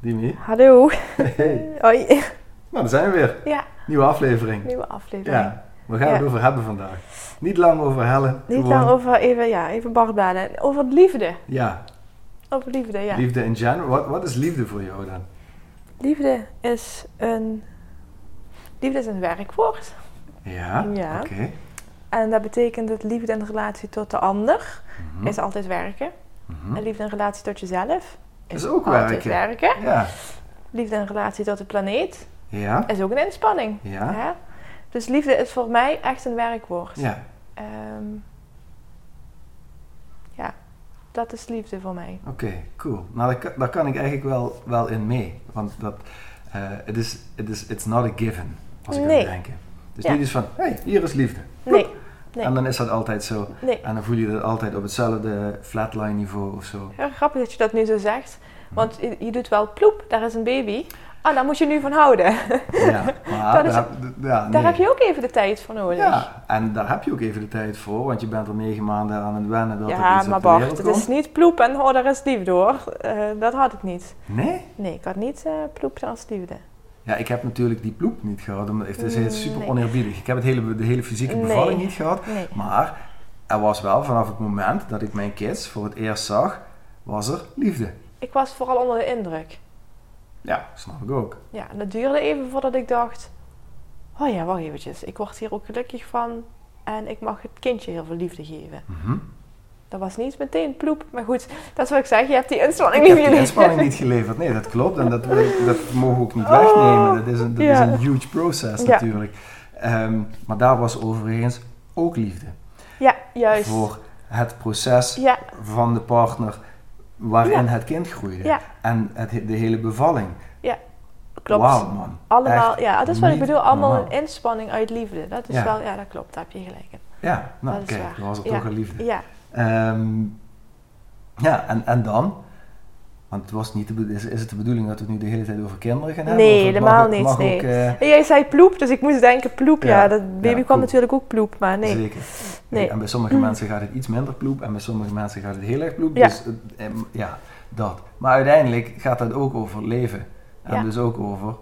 Dimi. Hallo. Hey. Hoi. Nou, daar zijn we weer. Ja, Nieuwe aflevering. nieuwe aflevering. Ja, gaan we Ja. het over hebben vandaag? Niet lang over Helen. Niet gewoon- lang over even, ja, even. Over liefde. Ja, Over liefde, ja. liefde in general. Wat, wat is liefde voor jou dan? Liefde is een... Liefde is een werkwoord. Ja, Ja. oké. En dat betekent dat liefde in relatie tot de ander Mhm, is altijd werken. mhm. En liefde in relatie tot jezelf is, Is ook werken. werken. Ja, Liefde in relatie tot de planeet ja, is ook een inspanning. ja, Hè? Dus liefde is voor mij echt een werkwoord. ja. Ehm, ja, dat is liefde voor mij. Oké, cool. Nou, daar, kan- daar kan ik eigenlijk wel, wel in mee. Want dat, eh, het is, het is, it's not a given, als ik Nee. aan denken. Dus Ja. niet eens van, hé, hey, hier is liefde. Nee, nee. En dan is dat altijd zo. nee. En dan voel je dat altijd op hetzelfde flatline niveau of zo. Heel grappig dat je dat nu zo zegt. Want je, je doet wel ploep, daar is een baby. Ah, daar moet je nu van houden. Ja, maar is- daar, ja, Daar heb je ook even de tijd voor nodig. Ja, en daar heb je ook even de tijd voor, want je bent er negen maanden aan het wennen dat er Ja, iets maar Bart, het is niet ploep en oh, daar is liefde hoor. Eh, dat had ik niet. Nee? Nee, ik had niet eh ploep als liefde. Ja, ik heb natuurlijk die ploep niet gehad, omdat het is super nee. oneerbiedig. Ik heb het hele, de hele fysieke Nee. bevalling niet gehad. Nee. Maar er was wel vanaf het moment dat ik mijn kids voor het eerst zag, was er liefde. Ik was vooral onder de indruk. Ja, snap ik ook. Ja, en dat duurde even voordat ik dacht... Oh ja, wacht eventjes. Ik word hier ook gelukkig van. En ik mag het kindje heel veel liefde geven. Mhm. Dat was niet meteen ploep. Maar goed, dat is wat ik zeg. Je hebt die inspanning Ik niet heb die geleverd. inspanning niet geleverd. Nee, dat klopt. En dat, dat mogen we ook niet wegnemen. Dat is een, dat Oh, ja. is een huge process Ja. natuurlijk. Ehm, maar daar was overigens ook liefde. Ja, juist. Voor het proces Ja, van de partner waarin Ja. het kind groeide. Ja. En het, de hele bevalling. klopt. Wauw man. Allemaal, Echt ja, dat is wat ik bedoel. Allemaal een inspanning uit liefde. Dat is Ja. wel, ja, dat klopt. Daar heb je gelijk in. Ja, nou Dat kijk, was het Ja. toch een liefde. Ja, Ehm, ja, en, en dan? Want het was niet de, is, is het de bedoeling dat we het nu de hele tijd over kinderen gaan hebben? Nee, helemaal niet, Mag nee. ook, eh, jij zei ploep, dus ik moest denken ploep. Ja, Ja, dat baby ja, kwam natuurlijk ook ploep, maar nee. Zeker. Nee. En bij sommige mensen gaat het iets minder ploep en bij sommige mensen gaat het heel erg ploep. Ja. Dus eh, eh, ja, dat. Maar uiteindelijk gaat het ook over leven. En dus ook over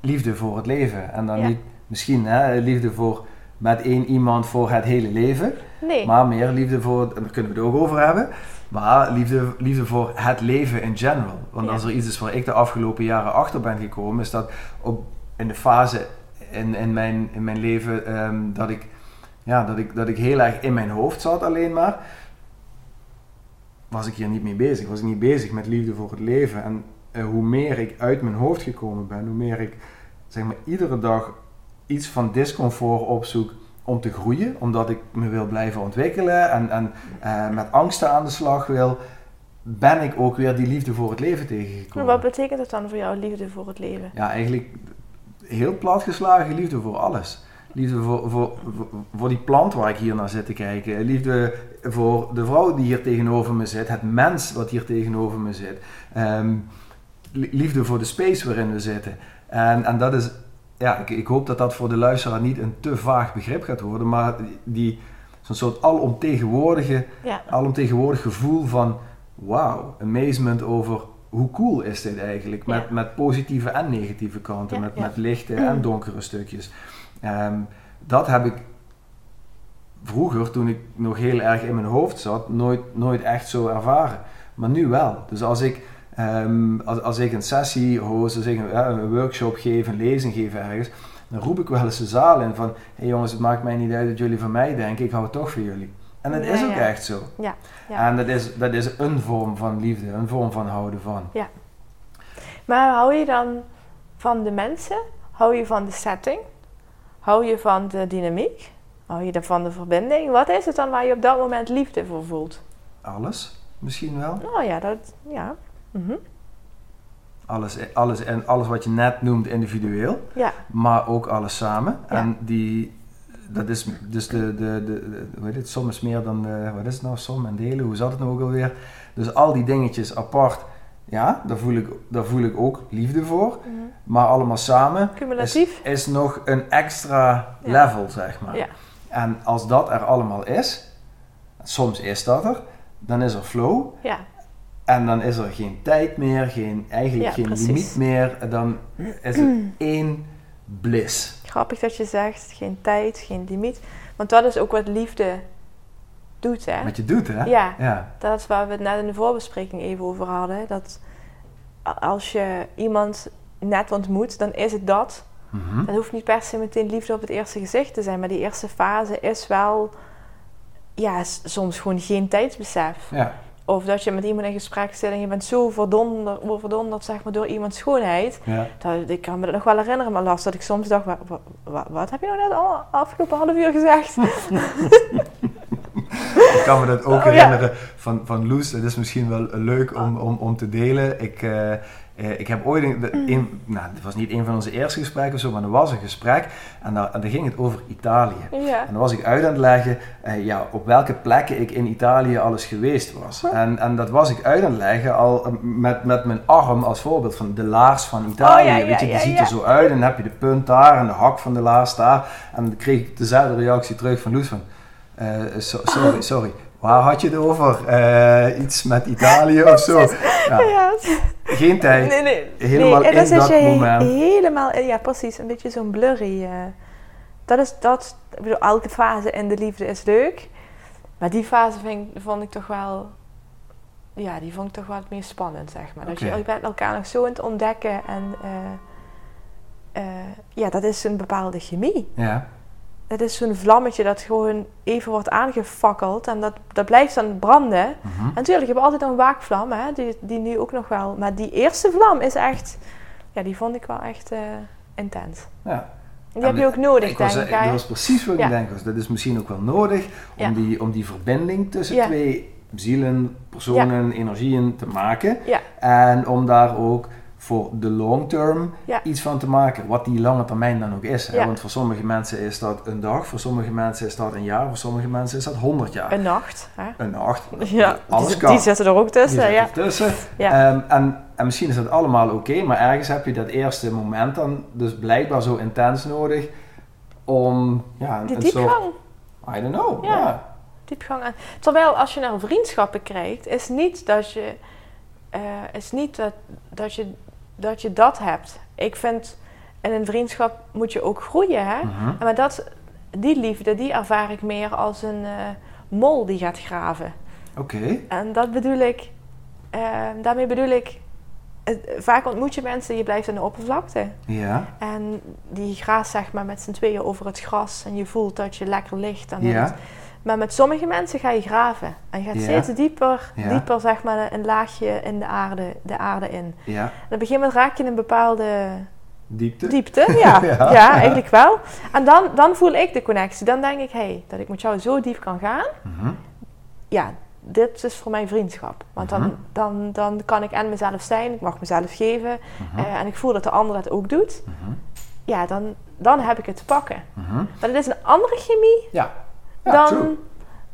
liefde voor het leven. En dan niet misschien hè, liefde voor met één iemand voor het hele leven. Nee. Maar meer liefde voor, en daar kunnen we het ook over hebben, maar liefde, liefde voor het leven in general. Want Ja. als er iets is waar ik de afgelopen jaren achter ben gekomen, is dat op, in de fase in, in, mijn, in mijn leven ehm, dat, ik, ja, dat, ik, dat ik heel erg in mijn hoofd zat alleen maar, was ik hier niet mee bezig. Was ik niet bezig met liefde voor het leven. En eh, hoe meer ik uit mijn hoofd gekomen ben, hoe meer ik zeg maar, iedere dag iets van discomfort opzoek om te groeien, omdat ik me wil blijven ontwikkelen en, en eh, met angsten aan de slag wil, ben ik ook weer die liefde voor het leven Maar tegengekomen. wat betekent dat dan voor jou, liefde voor het leven? Ja, eigenlijk heel platgeslagen liefde voor alles. Liefde voor, voor, voor, die plant waar ik hier naar zit te kijken. Liefde voor de vrouw die hier tegenover me zit. Het mens wat hier tegenover me zit. Ehm, li- liefde voor de space waarin we zitten. En, en dat is ja, ik, ik hoop dat dat voor de luisteraar niet een te vaag begrip gaat worden, maar die, zo'n soort alomtegenwoordige, Ja. alomtegenwoordig gevoel van wauw, amazement over hoe cool is dit eigenlijk, met, Ja. met positieve en negatieve kanten, Ja, met, met lichte en donkere stukjes. Ehm, dat heb ik vroeger, toen ik nog heel erg in mijn hoofd zat, nooit, nooit echt zo ervaren. Maar nu wel. Dus als ik, ehm, als, als ik een sessie host, als ik een, ja, een workshop geef, een lezing geef ergens, dan roep ik wel eens de zaal in van, hé hey jongens, het maakt mij niet uit dat jullie van mij denken, ik hou het toch voor jullie. En dat is Ja, ook ja. echt zo. Ja, ja. En dat is, dat is een vorm van liefde, een vorm van houden van. Maar hou je dan van de mensen? Hou je van de setting? Hou je van de dynamiek? Hou je van de verbinding? Wat is het dan waar je op dat moment liefde voor voelt? Alles, misschien wel. Nou ja, dat... Ja. Mhm. Alles, alles en alles wat je net noemt individueel. Ja, maar ook alles samen. Ja. En die, dat is dus de, de, de, de hoe heet het, som is meer dan, de, wat is het nou, som en delen, hoe zat het nou ook alweer? Dus al die dingetjes apart, ja, daar voel ik, daar voel ik ook liefde voor. Mhm. Maar allemaal samen is, nog een extra Ja. level, zeg maar. Ja. En als dat er allemaal is, soms is dat er, dan is er flow. Ja, En dan is er geen tijd meer, geen, eigenlijk Ja, geen precies. limiet meer. En Dan is het één bliss. grappig dat je zegt, geen tijd, geen limiet. Want dat is ook wat liefde doet, hè? Wat je doet, hè? Ja. ja. Dat is waar we het net in de voorbespreking even over hadden. Dat als je iemand net ontmoet, dan is het dat. Mhm. Dat hoeft niet per se meteen liefde op het eerste gezicht te zijn. Maar die eerste fase is wel... Ja, soms gewoon geen tijdsbesef. Ja. Of dat je met iemand in gesprek zit en je bent zo verdonderd, overdonderd zeg maar, door iemands schoonheid. ja. Dat, ik kan me dat nog wel herinneren, maar last dat ik soms dacht... Wat, heb je nou net al afgelopen half uur gezegd? Ik kan me dat ook Oh, ja. herinneren van, van Loes. Het is misschien wel leuk om, om, om te delen. Ik, eh, eh, ik heb ooit de- een- nou, het was niet een van onze eerste gesprekken of zo, maar er was een gesprek en daar, en daar ging het over Italië. ja. En dan was ik uit aan het leggen eh, ja, op welke plekken ik in Italië alles geweest was. En, en dat was ik uit aan het leggen al eh, met, met mijn arm als voorbeeld van de laars van Italië. Oh, ja, ja, Weet je, die ziet er zo uit en dan heb je de punt daar en de hak van de laars daar. En dan kreeg ik dezelfde reactie terug van Loes van, so- sorry, sorry. Waar had je het over? Eh, iets met Italië of zo? Ja, Ja. geen tijd. Nee, nee. Helemaal nee, en in dat moment. helemaal, in- ja precies, een beetje zo'n blurry. eh. dat is dat, ik bedoel, elke fase in de liefde is leuk. Maar die fase vind, vond ik toch wel, ja, die vond ik toch wel het meest spannend, zeg maar. Dat je, je bent elkaar nog zo aan het ontdekken en eh, eh, ja, dat is een bepaalde chemie. Ja, Dat is zo'n vlammetje dat gewoon even wordt aangefakkeld en dat, dat blijft dan branden. mhm. En natuurlijk, je hebt altijd een waakvlam, hè, die, die nu ook nog wel. Maar die eerste vlam is echt, ja, die vond ik wel echt eh, intens. ja. Die heb je ook nodig, Ik denk was, ik. ik hè? was precies wat ik denk. Dat is misschien ook wel nodig om, Ja. die, om die verbinding tussen Ja. twee zielen, personen, energieën te maken. Ja. En om daar ook voor de long term Ja. iets van te maken. Wat die lange termijn dan ook is. Hè? Ja. Want voor sommige mensen is dat een dag, voor sommige mensen is dat een jaar, voor sommige mensen is dat 100 jaar. Een nacht. Hè? Een nacht. Ja, Alles die, kan. die zitten er ook tussen. Ja. ertussen. Ja. Ehm, en, en misschien is dat allemaal oké, maar ergens heb je dat eerste moment dan dus blijkbaar zo intens nodig om ja, een, Die een soort... diepgang. I don't know. Ja. Ja. diepgang aan. Terwijl als je naar vriendschappen kijkt, is niet dat je, eh, is niet dat, dat, je, dat je dat hebt. Ik vind, in een vriendschap moet je ook groeien. Hè? Mhm. Maar dat, die liefde, die ervaar ik meer als een eh, mol die gaat graven. Oké. En dat bedoel ik, eh, daarmee bedoel ik, vaak ontmoet je mensen, je blijft aan de oppervlakte. Ja. En die graast zeg maar met z'n tweeën over het gras en je voelt dat je lekker ligt. En Ja. het- maar met sommige mensen ga je graven. En je gaat steeds dieper, dieper zeg maar een laagje in de aarde, de aarde in. Ja. En op een gegeven moment raak je een bepaalde Diepte. diepte. Ja, Ja. ja. eigenlijk wel. En dan, dan voel ik de connectie. Dan denk ik, hé, hey, dat ik met jou zo diep kan gaan. Mhm. Ja, dit is voor mij vriendschap. Want dan, Mhm. dan, dan kan ik en mezelf zijn, ik mag mezelf geven. Mhm. eh, en ik voel dat de ander dat ook doet. Ja, dan, dan heb ik het te pakken. Maar het is een andere chemie Ja. Ja, dan true.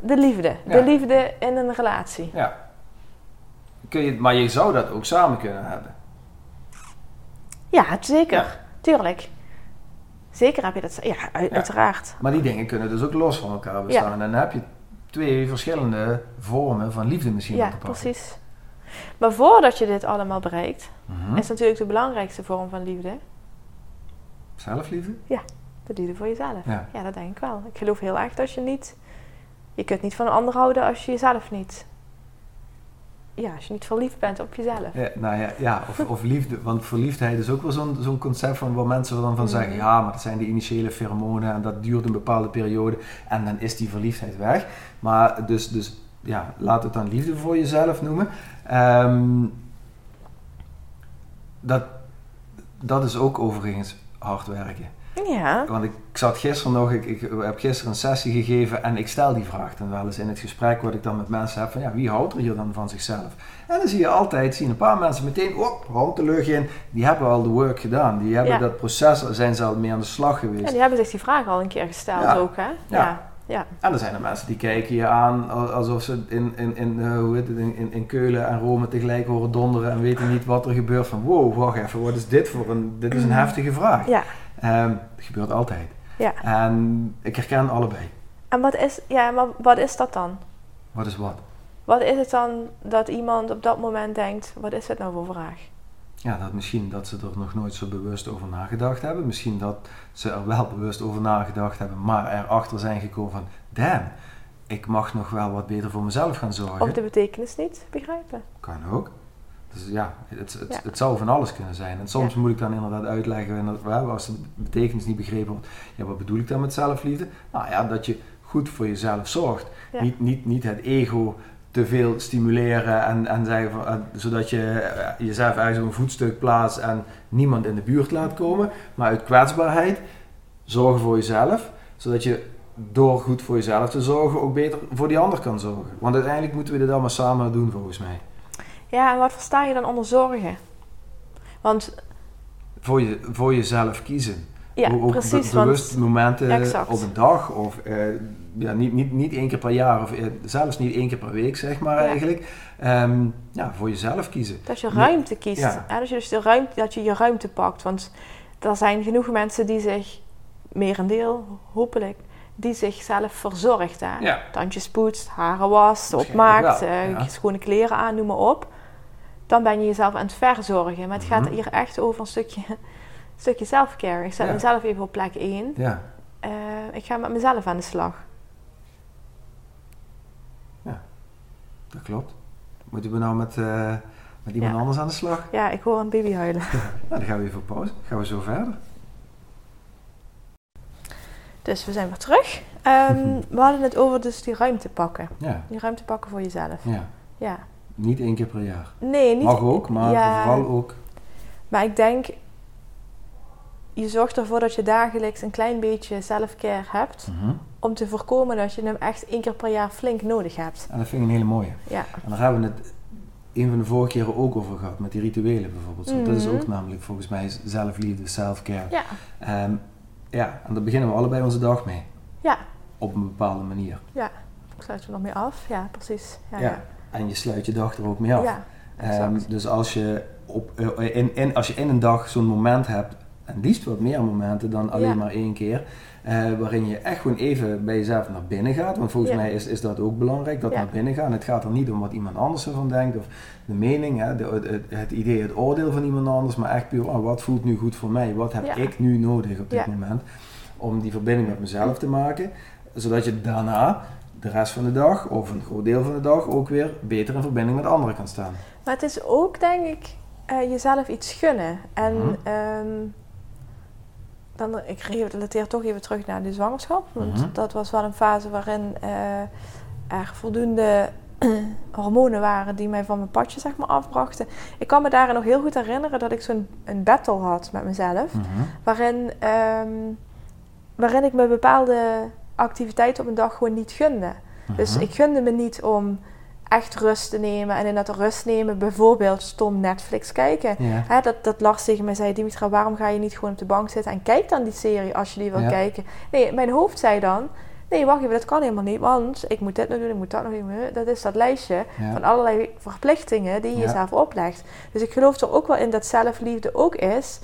de liefde. Ja. De liefde in een relatie. Ja. Kun je, maar je zou dat ook samen kunnen hebben. Ja, zeker. Ja. Tuurlijk. Zeker heb je dat, ja, uit- Ja. uiteraard. Maar die dingen kunnen dus ook los van elkaar bestaan. En dan heb je twee verschillende vormen van liefde misschien Ja, op te pakken. precies. Maar voordat je dit allemaal bereikt, Mhm. is natuurlijk de belangrijkste vorm van liefde Zelfliefde? De liefde voor jezelf. Ja. Ja, dat denk ik wel. Ik geloof heel erg dat je niet, je kunt niet van een ander houden als je jezelf niet, ja, als je niet verliefd bent op jezelf. Ja, nou ja, ja of, of liefde. Want verliefdheid is ook wel zo'n zo'n concept van waar mensen dan van Mhm. zeggen: ja, maar dat zijn de initiële pheromonen en dat duurt een bepaalde periode en dan is die verliefdheid weg. Maar dus, dus ja, laat het dan liefde voor jezelf noemen. Ehm, dat, dat is ook overigens hard werken. Ja, Want ik, ik zat gisteren nog, ik, ik heb gisteren een sessie gegeven en ik stel die vraag dan wel eens in het gesprek wat ik dan met mensen heb van ja, wie houdt er hier dan van zichzelf? En dan zie je altijd, zie je een paar mensen meteen, op, hand de lucht in, die hebben al de work gedaan. Die hebben Ja. dat proces, zijn ze al mee aan de slag geweest. en die hebben zich die vraag al een keer gesteld Ja. ook, hè? Ja. Ja, ja. En er zijn er mensen die kijken je aan al- alsof ze in, in, in, eh, hoe heet het, in, in, in Keulen en Rome tegelijk horen donderen en weten niet wat er gebeurt. Van wow, wacht even, wat is dit voor een, dit is een heftige vraag. ja. Dat gebeurt altijd. Ja. En ik herken allebei. En wat is, ja, maar wat is dat dan? Wat is wat? Wat is het dan dat iemand op dat moment denkt, wat is het nou voor vraag? Ja, dat misschien dat ze er nog nooit zo bewust over nagedacht hebben. Misschien dat ze er wel bewust over nagedacht hebben, maar erachter zijn gekomen van... Damn, ik mag nog wel wat beter voor mezelf gaan zorgen. Of de betekenis niet begrijpen? Kan ook. Dus ja, het, het, Ja. het zou van alles kunnen zijn. En soms moet ik dan inderdaad uitleggen, als de betekenis niet begrepen wordt, ja, wat bedoel ik dan met zelfliefde? Nou ja, dat je goed voor jezelf zorgt. Ja. Niet, niet, niet het ego te veel stimuleren en, en zeggen van, eh, zodat je eh, jezelf uit zo'n voetstuk plaatst en niemand in de buurt laat komen, maar uit kwetsbaarheid zorgen voor jezelf, zodat je door goed voor jezelf te zorgen ook beter voor die ander kan zorgen. Want uiteindelijk moeten we dit allemaal samen doen volgens mij. Ja, en wat versta je dan onder zorgen? Want, voor, je, voor jezelf kiezen. ja, ook precies. be- bewust want, momenten Exact. op een dag of eh, ja, niet, niet, niet één keer per jaar of eh, zelfs niet één keer per week, zeg maar Ja. eigenlijk. Ehm, ja, voor jezelf kiezen. dat je Nee. ruimte kiest. Ja. Hè, dat, je dus de ruimte, dat je je ruimte pakt. Want er zijn genoeg mensen die zich, merendeel, hopelijk, die zichzelf verzorgt. Hè? Ja. Tandjes poetst, haren wast, opmaakt, eh, schone kleren aan, noem maar op. Dan ben je jezelf aan het verzorgen. Maar het gaat Mhm. hier echt over een stukje, een stukje self-care. Ik zet Ja. mezelf even op plek 1. Ja, ik ga met mezelf aan de slag. dat klopt. Moeten we nou met, eh, met iemand Ja. anders aan de slag? Ja, ik hoor een baby huilen. Nou, dan gaan we even op pauze. Gaan we zo verder. Dus we zijn weer terug. Ehm, we hadden het over dus die ruimte pakken. Ja, Die ruimte pakken voor jezelf. ja. Ja. Niet één keer per jaar. Nee, niet. Mag ook, maar Ja. vooral ook. Maar ik denk, je zorgt ervoor dat je dagelijks een klein beetje self-care hebt. Mhm. Om te voorkomen dat je hem echt één keer per jaar flink nodig hebt. En dat vind ik een hele mooie. Ja, En daar hebben we het een van de vorige keren ook over gehad, met die rituelen bijvoorbeeld. Dat is Mhm. ook namelijk volgens mij zelfliefde, self-care. ja, Ehm, ja, en daar beginnen we allebei onze dag mee. Ja. Op een bepaalde manier. ik sluit er nog mee af. Ja, precies. Ja, Ja, ja. En je sluit je dag er ook mee af. Ja, Ehm, dus als je, op, eh, in, in, als je in een dag zo'n moment hebt, en liefst wat meer momenten dan alleen Ja. maar één keer, eh, waarin je echt gewoon even bij jezelf naar binnen gaat. Want volgens Ja. mij is, is dat ook belangrijk, dat naar binnen gaan. Het gaat er niet om wat iemand anders ervan denkt, of de mening, hè, de, het, het idee, het oordeel van iemand anders, maar echt puur, oh, wat voelt nu goed voor mij? Wat heb ik nu nodig op dit moment? Om die verbinding met mezelf te maken, zodat je daarna de rest van de dag, of een groot deel van de dag, ook weer beter in verbinding met anderen kan staan. Maar het is ook, denk ik, eh, jezelf iets gunnen. En Mhm. ehm, dan, ik relateer toch even terug naar de zwangerschap. Want Mhm. dat was wel een fase waarin eh, er voldoende hormonen waren die mij van mijn padje zeg maar, afbrachten. Ik kan me daarin nog heel goed herinneren dat ik zo'n een battle had met mezelf. Mhm. Waarin, ehm, waarin ik me bepaalde activiteiten op een dag gewoon niet gunde. Dus Mhm. ik gunde me niet om echt rust te nemen. En in dat rust nemen bijvoorbeeld stom Netflix kijken. Ja. Hè, dat, dat Lars tegen mij zei, Dimitra, waarom ga je niet gewoon op de bank zitten en kijk dan die serie als je die wil Ja. kijken? Nee, mijn hoofd zei dan, nee wacht even, dat kan helemaal niet, want ik moet dit nog doen, ik moet dat nog doen. Dat is dat lijstje Ja. van allerlei verplichtingen die je jezelf oplegt. Dus ik geloof er ook wel in dat zelfliefde ook is,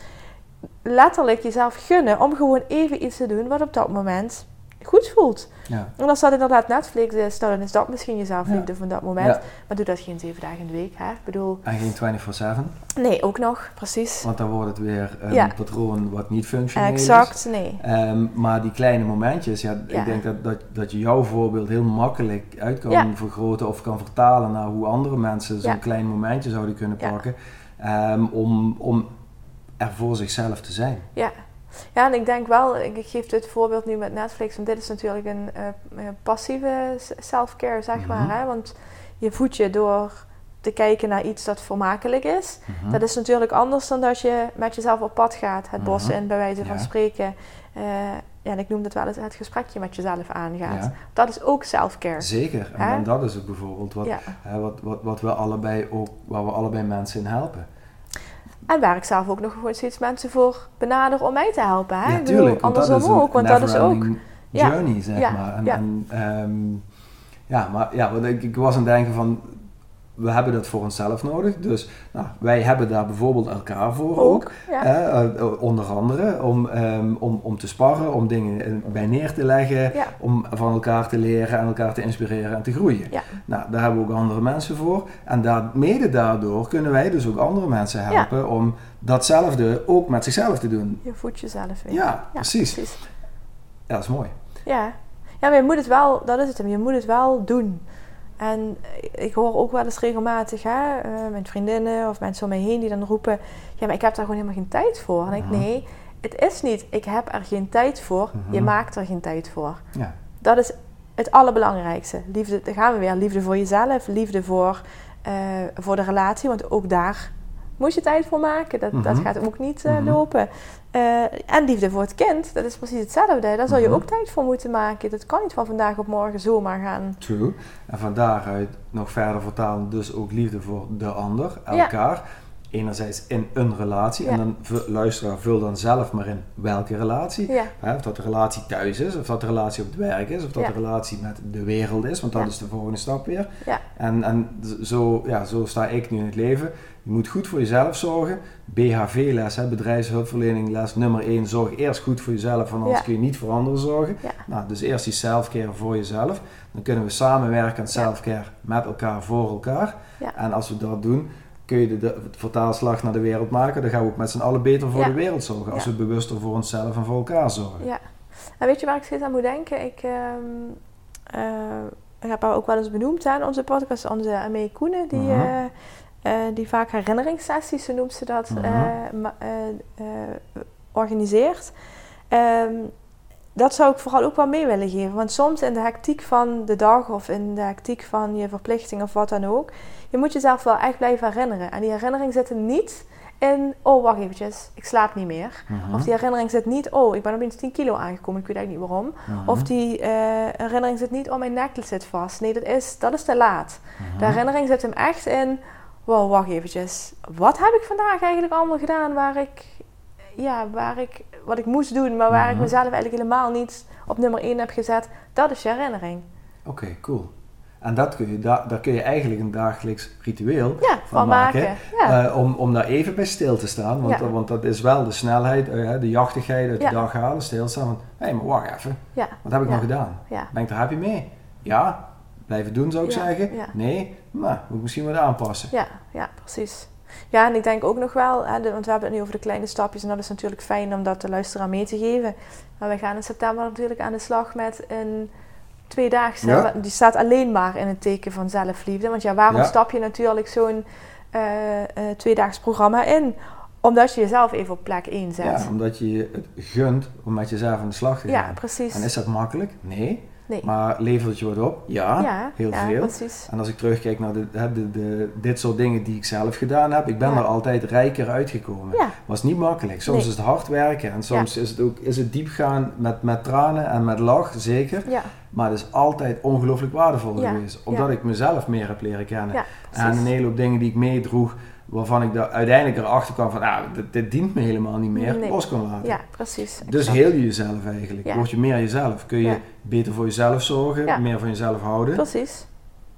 letterlijk jezelf gunnen om gewoon even iets te doen wat op dat moment goed voelt. Ja. En als dat inderdaad Netflix is, dan is dat misschien je zelfliefde Ja. van dat moment. Ja. Maar doe dat geen zeven dagen in de week, hè? Ik bedoel, En geen 24-7, nee, ook nog, precies. want dan wordt het weer een Ja. patroon wat niet functioneel is. Exact, nee. Ehm, maar die kleine momentjes, ja, ik denk dat, dat, dat je jouw voorbeeld heel makkelijk uit kan vergroten of kan vertalen naar hoe andere mensen zo'n klein momentje zouden kunnen pakken. ehm, om, om er voor zichzelf te zijn. Ja. Ja, en ik denk wel, ik geef dit voorbeeld nu met Netflix, want dit is natuurlijk een eh, passieve self-care, zeg Mhm. maar. Hè? Want je voedt je door te kijken naar iets dat vermakelijk is. Mhm. Dat is natuurlijk anders dan dat je met jezelf op pad gaat, het bos Mhm. in, bij wijze van Ja. spreken. Eh, ja, en ik noem dat wel eens het gesprekje met jezelf aangaat. Ja. Dat is ook self-care. Zeker. En, dat is het bijvoorbeeld wat, Ja. hè, wat, wat, wat we allebei ook, waar we allebei mensen in helpen. En waar ik zelf ook nog gewoon steeds mensen voor benader om mij te helpen. Hè? Ja, bedoel, tuurlijk. dat andersom ook, want dat is ook. never-ending Ja. journey, zeg maar. En, Ja. en, ehm, ja, maar ja, want ik, ik was aan het denken van, we hebben dat voor onszelf nodig. Dus nou, wij hebben daar bijvoorbeeld elkaar voor ook. Ook, ja. hè, eh, onder andere om, ehm, om, om te sparren, om dingen eh, bij neer te leggen, Ja. om van elkaar te leren en elkaar te inspireren en te groeien. Ja. Nou, daar hebben we ook andere mensen voor. En daar, mede daardoor kunnen wij dus ook andere mensen helpen om datzelfde ook met zichzelf te doen. Je voedt jezelf weer. Ja, precies. Ja, dat is mooi. Ja. ja, maar je moet het wel, dat is het hem, je moet het wel doen. En ik hoor ook wel eens regelmatig, hè, eh, mijn vriendinnen of mensen om mij heen die dan roepen: Ja, maar ik heb daar gewoon helemaal geen tijd voor. En ik, nee, het is niet, ik heb er geen tijd voor, je Mhm. maakt er geen tijd voor. Ja. Dat is het allerbelangrijkste. Liefde, daar gaan we weer. Liefde voor jezelf, liefde voor, eh, voor de relatie. Want ook daar moet je tijd voor maken. Dat, dat Mhm. gaat ook niet eh, Mhm. lopen. Eh, en liefde voor het kind, dat is precies hetzelfde. Daar zal je Mhm. ook tijd voor moeten maken. Dat kan niet van vandaag op morgen zomaar gaan. True. En van daaruit nog verder vertalen, dus ook liefde voor de ander, elkaar. Enerzijds in een relatie. Ja. En dan luisteraar, vul dan zelf maar in welke relatie. Ja, Hè, of dat de relatie thuis is, of dat de relatie op het werk is, of dat Ja. de relatie met de wereld is, want dat is de volgende stap weer. ja, En, en zo, ja, zo sta ik nu in het leven. Je moet goed voor jezelf zorgen. BHV-les, bedrijfshulpverlening, les nummer 1. Zorg eerst goed voor jezelf, want anders Ja. kun je niet voor anderen zorgen. Ja. Nou, dus eerst die self-care voor jezelf. Dan kunnen we samenwerken aan self-care met elkaar, voor elkaar. En als we dat doen, kun je de, de vertaalslag naar de wereld maken. Dan gaan we ook met z'n allen beter voor de wereld zorgen. Als we bewuster voor onszelf en voor elkaar zorgen. ja. En weet je waar ik steeds aan moet denken? Ik, ehm, eh, ik heb haar ook wel eens benoemd aan onze podcast, onze Amee Koenen, die, Mhm. eh, eh, die vaak herinneringssessies, zo noemt ze dat, Mhm. eh, eh, organiseert. Ehm, dat zou ik vooral ook wel mee willen geven. Want soms in de hectiek van de dag of in de hectiek van je verplichting of wat dan ook, je moet jezelf wel echt blijven herinneren. En die herinnering zit hem niet in, oh wacht eventjes, ik slaap niet meer. Mhm. Of die herinnering zit niet, oh ik ben opeens 10 kilo aangekomen, ik weet eigenlijk niet waarom. Mhm. Of die herinnering zit niet, oh mijn nekkel zit vast. Nee, dat is, dat is te laat. De herinnering zit hem echt in, wow wacht eventjes, wat heb ik vandaag eigenlijk allemaal gedaan waar ik, ja, waar ik, wat ik moest doen, maar waar ik Mhm. mezelf eigenlijk helemaal niet op nummer 1 heb gezet. Dat is je herinnering. Oké, cool. En dat kun je, daar, daar kun je eigenlijk een dagelijks ritueel Ja, van maken. Ja. Eh, om, om daar even bij stil te staan. Want, Ja. want dat is wel de snelheid, eh, de jachtigheid uit de dag halen, stilstaan. Van, hé, maar wacht even. ja, Wat heb ik Ja. nog gedaan? ja, Ben ik er happy mee? Ja. Blijven doen zou ik zeggen. ja. Nee. Nou, moet ik misschien wat aanpassen. ja, ja, precies. Ja, en ik denk ook nog wel, hè, de- want we hebben het nu over de kleine stapjes en dat is natuurlijk fijn om dat de luisteraar mee te geven. Maar wij gaan in september natuurlijk aan de slag met een tweedaagse. Ja. Die staat alleen maar in het teken van zelfliefde. Want ja, waarom Ja. stap je natuurlijk zo'n eh eh, tweedaags programma in? Omdat je jezelf even op plek 1 zet. Ja, omdat je je het gunt om met jezelf aan de slag te Ja, gaan. precies. En is dat makkelijk? Nee. Nee. Maar levert het je wat op? Ja, ja, heel ja, veel. precies. En als ik terugkijk naar de, de, de, dit soort dingen die ik zelf gedaan heb, ik ben Ja. er altijd rijker uitgekomen. Was niet makkelijk. Soms Nee. is het hard werken en soms is het ook is het diep gaan met, met tranen en met lach, zeker. Maar het is altijd ongelooflijk waardevol geweest, omdat ik mezelf meer heb leren kennen. en een hele hoop dingen die ik meedroeg, waarvan ik daar uiteindelijk erachter kwam van, ah, dit, dit dient me helemaal niet meer, Nee. los kon laten. Ja, precies. Dus exact. heel je jezelf eigenlijk. Ja. Word je meer jezelf. Kun je Ja. beter voor jezelf zorgen, Ja. meer van jezelf houden. Precies.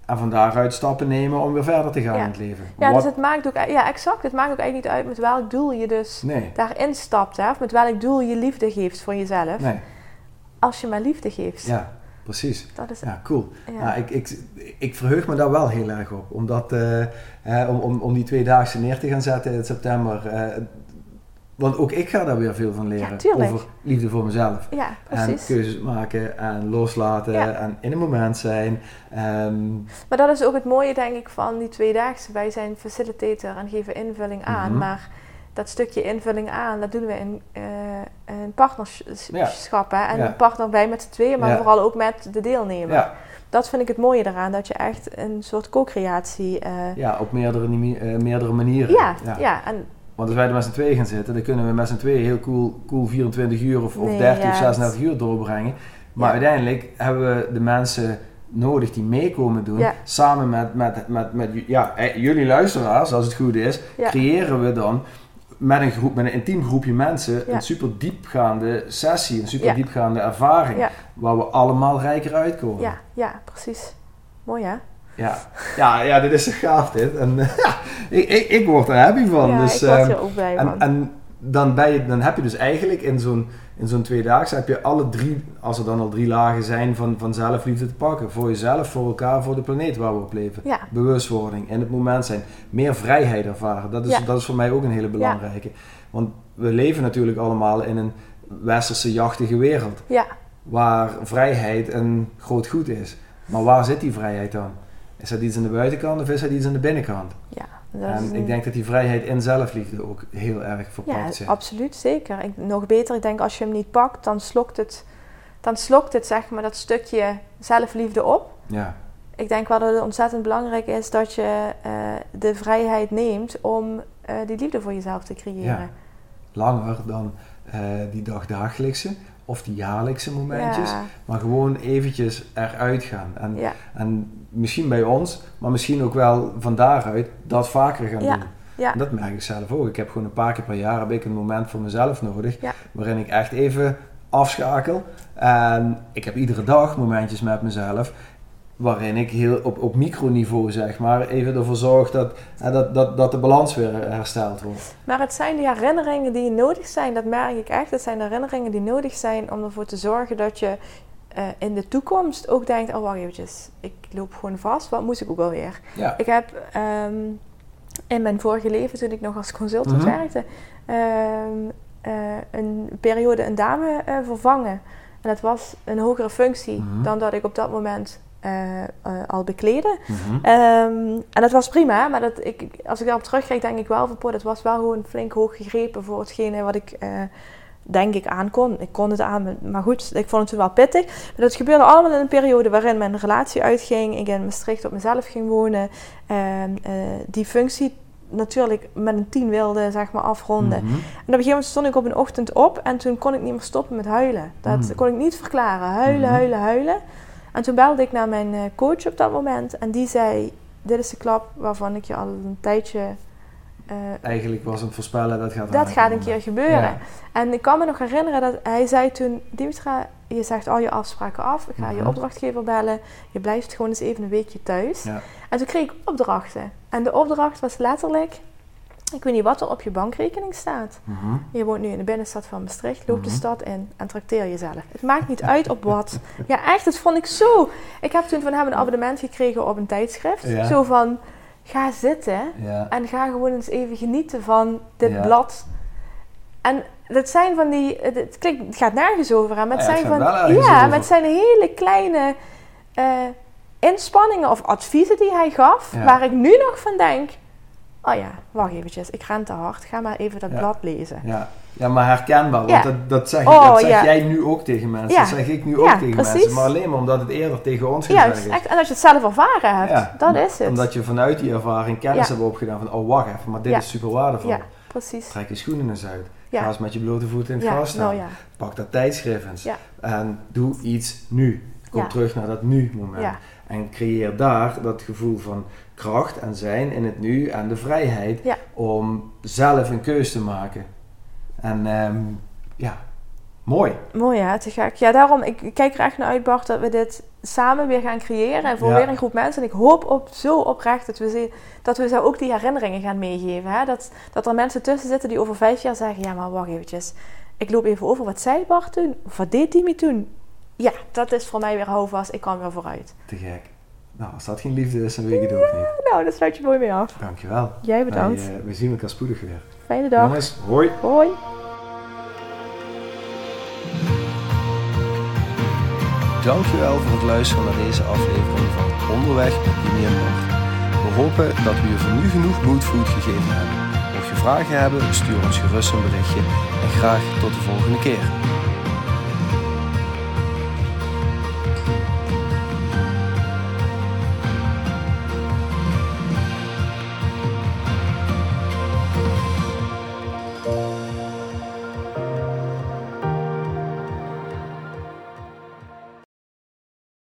En van daaruit stappen nemen om weer verder te gaan in het leven. Ja, Wat- dus het maakt ook, ja, exact. Het maakt ook eigenlijk niet uit met welk doel je dus Nee, daarin stapt. Hè? Of met welk doel je liefde geeft voor jezelf. nee. Als je maar liefde geeft. Ja, precies. Dat is, Ja, cool. ja. Ja, ik, ik, ik verheug me daar wel heel erg op. Omdat, eh, eh, om, om, om die tweedaagse neer te gaan zetten in september. eh, want ook ik ga daar weer veel van leren. Ja, over liefde voor mezelf. ja, En precies. keuzes maken en loslaten Ja. en in een moment zijn. Ehm, Maar dat is ook het mooie, denk ik, van die tweedaagse. Wij zijn facilitator en geven invulling aan. Mhm. Maar dat stukje invulling aan, dat doen we in, eh in partnerschap. Hè? En Ja. een partner bij met z'n tweeën, maar Ja. vooral ook met de deelnemer. ja, Dat vind ik het mooie eraan, dat je echt een soort co-creatie... eh, ja, op meerdere, eh, meerdere manieren. ja, ja. en Want als wij er met z'n tweeën gaan zitten, dan kunnen we met z'n tweeën heel cool, cool 24 uur of, of Nee, 30 ja, of het- 36 uur doorbrengen. Maar Ja. uiteindelijk hebben we de mensen nodig die meekomen doen. Ja. Samen met, met, met, met ja, jullie luisteraars, als het goed is, Ja. creëren we dan met een, groep, met een intiem groepje mensen Ja. een super diepgaande sessie, een super Ja. diepgaande ervaring. Ja. Waar we allemaal rijker uitkomen. ja, ja, precies. Mooi hè? Ja, ja, ja dit is zo gaaf dit. En ik, ik, ik word er happy van. ja, dus, ik word ehm, hier ook blij van. en, en dan, ben je, dan heb je dus eigenlijk in zo'n, in zo'n tweedaagse heb je alle drie, als er dan al drie lagen zijn van, van zelfliefde te pakken. Voor jezelf, voor elkaar, voor de planeet waar we op leven. ja, Bewustwording, in het moment zijn. Meer vrijheid ervaren. Dat is, Ja. dat is voor mij ook een hele belangrijke. Want we leven natuurlijk allemaal in een westerse jachtige wereld. ja, Waar vrijheid een groot goed is. Maar waar zit die vrijheid dan? Is dat iets aan de buitenkant of is dat iets aan de binnenkant? ja. En een- ik denk dat die vrijheid in zelfliefde ook heel erg Ja, verpakt zit. absoluut, zeker. Ik, nog beter, ik denk als je hem niet pakt, dan slokt het, dan slokt het zeg maar dat stukje zelfliefde op. Ja, Ik denk wel dat het ontzettend belangrijk is dat je eh, de vrijheid neemt om eh, die liefde voor jezelf te creëren. Ja. langer dan eh, die dagdagelijkse of die jaarlijkse momentjes. Ja, Maar gewoon eventjes eruit gaan. En, ja, en misschien bij ons, maar misschien ook wel van daaruit dat vaker gaan Ja. doen. En dat merk ik zelf ook. Ik heb gewoon een paar keer per jaar heb ik een moment voor mezelf nodig. Waarin ik echt even afschakel. En ik heb iedere dag momentjes met mezelf. Waarin ik heel op, op microniveau zeg maar even ervoor zorg dat, dat, dat, dat de balans weer hersteld wordt. Maar het zijn die herinneringen die nodig zijn, dat merk ik echt. Het zijn de herinneringen die nodig zijn om ervoor te zorgen dat je eh, in de toekomst ook denkt: oh wacht eventjes, ik loop gewoon vast. Wat moest ik ook alweer? Ja. Ik heb ehm, in mijn vorige leven, toen ik nog als consultant Mhm. werkte, ehm, eh, een periode een dame eh, vervangen. En dat was een hogere functie Mhm. dan dat ik op dat moment eh, eh, al bekleedde. Mhm. Ehm, en dat was prima, maar dat ik, als ik daarop terugkijk, denk ik wel van, poh, dat was wel gewoon flink hoog gegrepen voor hetgene wat ik, eh, denk ik, aankon. Ik kon het aan, maar goed, ik vond het wel pittig. Maar dat gebeurde allemaal in een periode waarin mijn relatie uitging, ik in Maastricht op mezelf ging wonen, en eh, die functie natuurlijk met een tien wilde, zeg maar, afronden. Mhm. En op een gegeven moment stond ik op een ochtend op en toen kon ik niet meer stoppen met huilen. Dat Mm. kon ik niet verklaren. Huilen, Mhm. huilen, huilen. En toen belde ik naar mijn eh, coach op dat moment en die zei: Dit is de klap waarvan ik je al een tijdje. eh, Eigenlijk was het voorspellen dat gaat dat gaat een keer gebeuren. Ja. En ik kan me nog herinneren dat hij zei toen: Dimitra, je zegt al je afspraken af. Ik ga je Mhm. opdrachtgever bellen. Je blijft gewoon eens even een weekje thuis. Ja. En toen kreeg ik opdrachten. En de opdracht was letterlijk: Ik weet niet wat er op je bankrekening staat. Mhm. Je woont nu in de binnenstad van Maastricht. Loop de Mhm. stad in en trakteer jezelf. Het maakt niet uit op wat. Ja, echt, dat vond ik zo. Ik heb toen van hem een abonnement gekregen op een tijdschrift. Ja. Zo van, ga zitten Ja. en ga gewoon eens even genieten van dit Ja. blad. En dat zijn van die, het, klinkt, het gaat nergens over, hè, maar het Ja, het zijn van, ja, over. maar het zijn hele kleine eh, inspanningen of adviezen die hij gaf, waar ik nu nog van denk, oh ja, wacht eventjes, ik ren te hard, ga maar even dat Ja. blad lezen. Ja. ja, maar herkenbaar, want Ja. dat, dat zeg, Oh, dat zeg ja. jij nu ook tegen mensen. Dat zeg ik nu ook tegen precies. mensen. Maar alleen maar omdat het eerder tegen ons gezegd is. echt. En als je het zelf ervaren hebt, Ja, dat is het. Omdat je vanuit die ervaring kennis hebt opgedaan van, oh wacht even, maar dit is super waardevol. Ja, precies. Trek je schoenen eens uit. Ja. Ga eens met je blote voeten in het gras staan. nou. Pak dat tijdschrift eens. En doe iets nu. Kom terug naar dat nu-moment. Ja. En creëer daar dat gevoel van kracht en zijn in het nu en de vrijheid Ja. om zelf een keus te maken. En ehm, ja, Mooi. Mooi hè, te gek. Ja, daarom, ik ik kijk er echt naar uit Bart dat we dit samen weer gaan creëren. En voor Ja. weer een groep mensen. En ik hoop op, zo oprecht dat we, ze, dat we ze ook die herinneringen gaan meegeven. Hè? Dat, dat er mensen tussen zitten die over vijf jaar zeggen... Ja, maar wacht eventjes. Ik loop even over. Wat zei Bart toen? Of wat deed Timmy toen? Ja, dat is voor mij weer houvast. Ik kan weer vooruit. Te gek. Nou, als dat geen liefde is, dan weet ik het ook niet. Nou, dat sluit je mooi mee af. Dankjewel. Jij bedankt. Wij, eh, we zien elkaar spoedig weer. Fijne dag. Jongens, hoi. Hoi. Dankjewel voor het luisteren naar deze aflevering van Onderweg en Bart. We hopen dat we je voor nu genoeg moodfood gegeven hebben. Mocht je vragen hebben, stuur ons gerust een berichtje en graag tot de volgende keer.